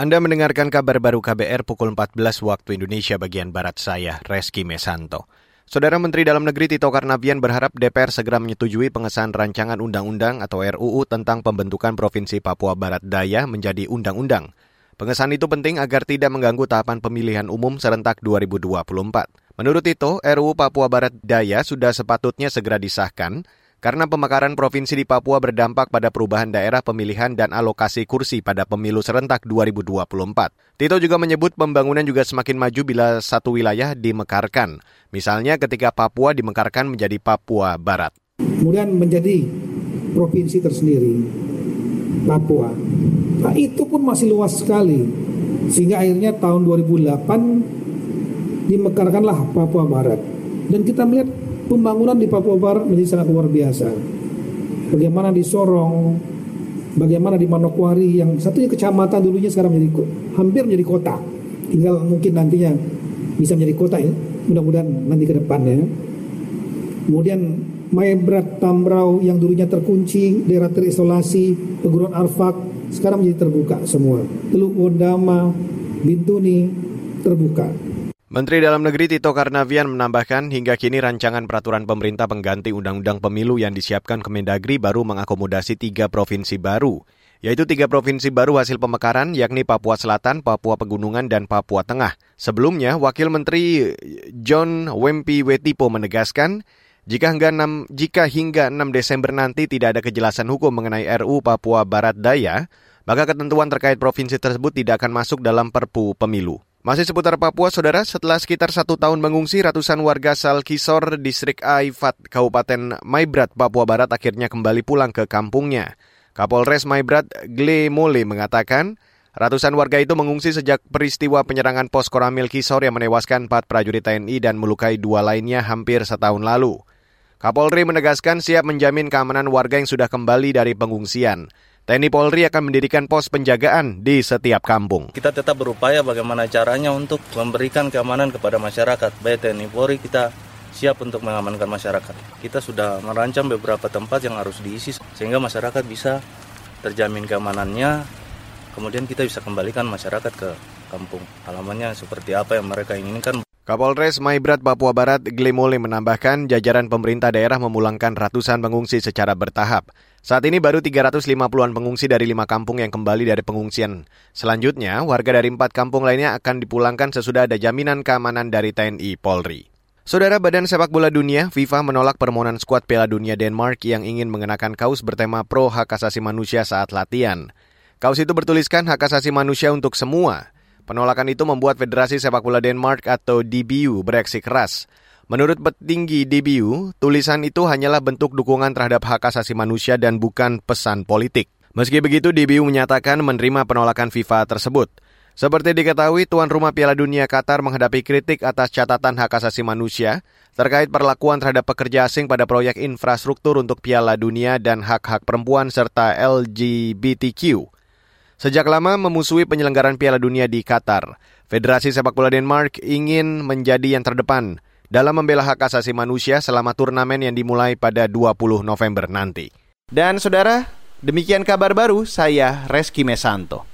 Anda mendengarkan kabar baru KBR pukul 14 waktu Indonesia bagian Barat saya, Reski Mesanto. Saudara Menteri Dalam Negeri Tito Karnavian berharap DPR segera menyetujui pengesahan rancangan undang-undang atau RUU tentang pembentukan Provinsi Papua Barat Daya menjadi undang-undang. Pengesahan itu penting agar tidak mengganggu tahapan pemilihan umum serentak 2024. Menurut Tito, RUU Papua Barat Daya sudah sepatutnya segera disahkan karena pemekaran provinsi di Papua berdampak pada perubahan daerah pemilihan dan alokasi kursi pada pemilu serentak 2024. Tito juga menyebut pembangunan juga semakin maju bila satu wilayah dimekarkan, misalnya ketika Papua dimekarkan menjadi Papua Barat. Kemudian menjadi provinsi tersendiri, Papua. Nah itu pun masih luas sekali, sehingga akhirnya tahun 2008 dimekarkanlah Papua Barat. Dan kita melihat pembangunan di Papua Barat menjadi sangat luar biasa. Bagaimana di Sorong, bagaimana di Manokwari yang satunya kecamatan dulunya sekarang menjadi hampir menjadi kota. Tinggal mungkin nantinya bisa menjadi kota ya, mudah-mudahan nanti ke depannya. Kemudian Maebrat Tambrau yang dulunya terkunci, daerah terisolasi, peguruan Arfak, sekarang menjadi terbuka semua. Teluk Wondama, Bintuni, terbuka. Menteri Dalam Negeri Tito Karnavian menambahkan hingga kini rancangan peraturan pemerintah pengganti Undang-Undang Pemilu yang disiapkan Kemendagri baru mengakomodasi tiga provinsi baru, yaitu tiga provinsi baru hasil pemekaran yakni Papua Selatan, Papua Pegunungan, dan Papua Tengah. Sebelumnya, Wakil Menteri John Wempi Wetipo menegaskan, jika hingga 6, jika hingga 6 Desember nanti tidak ada kejelasan hukum mengenai RU Papua Barat Daya, maka ketentuan terkait provinsi tersebut tidak akan masuk dalam Perpu Pemilu. Masih seputar Papua, saudara, setelah sekitar satu tahun mengungsi, ratusan warga Salkisor, distrik Aifat, Kabupaten Maibrat, Papua Barat akhirnya kembali pulang ke kampungnya. Kapolres Maibrat, Gle Mole, mengatakan, ratusan warga itu mengungsi sejak peristiwa penyerangan pos Koramil Kisor yang menewaskan empat prajurit TNI dan melukai dua lainnya hampir setahun lalu. Kapolri menegaskan siap menjamin keamanan warga yang sudah kembali dari pengungsian. TNI Polri akan mendirikan pos penjagaan di setiap kampung. Kita tetap berupaya bagaimana caranya untuk memberikan keamanan kepada masyarakat. Baik TNI Polri kita siap untuk mengamankan masyarakat. Kita sudah merancang beberapa tempat yang harus diisi sehingga masyarakat bisa terjamin keamanannya. Kemudian kita bisa kembalikan masyarakat ke kampung halamannya seperti apa yang mereka inginkan. Kapolres Maibrat Papua Barat Glemole menambahkan jajaran pemerintah daerah memulangkan ratusan pengungsi secara bertahap. Saat ini baru 350-an pengungsi dari lima kampung yang kembali dari pengungsian. Selanjutnya, warga dari empat kampung lainnya akan dipulangkan sesudah ada jaminan keamanan dari TNI Polri. Saudara Badan Sepak Bola Dunia, FIFA menolak permohonan skuad Piala Dunia Denmark yang ingin mengenakan kaos bertema pro hak asasi manusia saat latihan. Kaos itu bertuliskan hak asasi manusia untuk semua. Penolakan itu membuat Federasi Sepak Bola Denmark atau DBU bereaksi keras. Menurut petinggi DBU, tulisan itu hanyalah bentuk dukungan terhadap hak asasi manusia dan bukan pesan politik. Meski begitu, DBU menyatakan menerima penolakan FIFA tersebut. Seperti diketahui, tuan rumah Piala Dunia Qatar menghadapi kritik atas catatan hak asasi manusia terkait perlakuan terhadap pekerja asing pada proyek infrastruktur untuk Piala Dunia dan hak-hak perempuan serta LGBTQ. Sejak lama memusuhi penyelenggaraan Piala Dunia di Qatar, Federasi Sepak Bola Denmark ingin menjadi yang terdepan dalam membela hak asasi manusia selama turnamen yang dimulai pada 20 November nanti. Dan saudara, demikian kabar baru saya Reski Mesanto.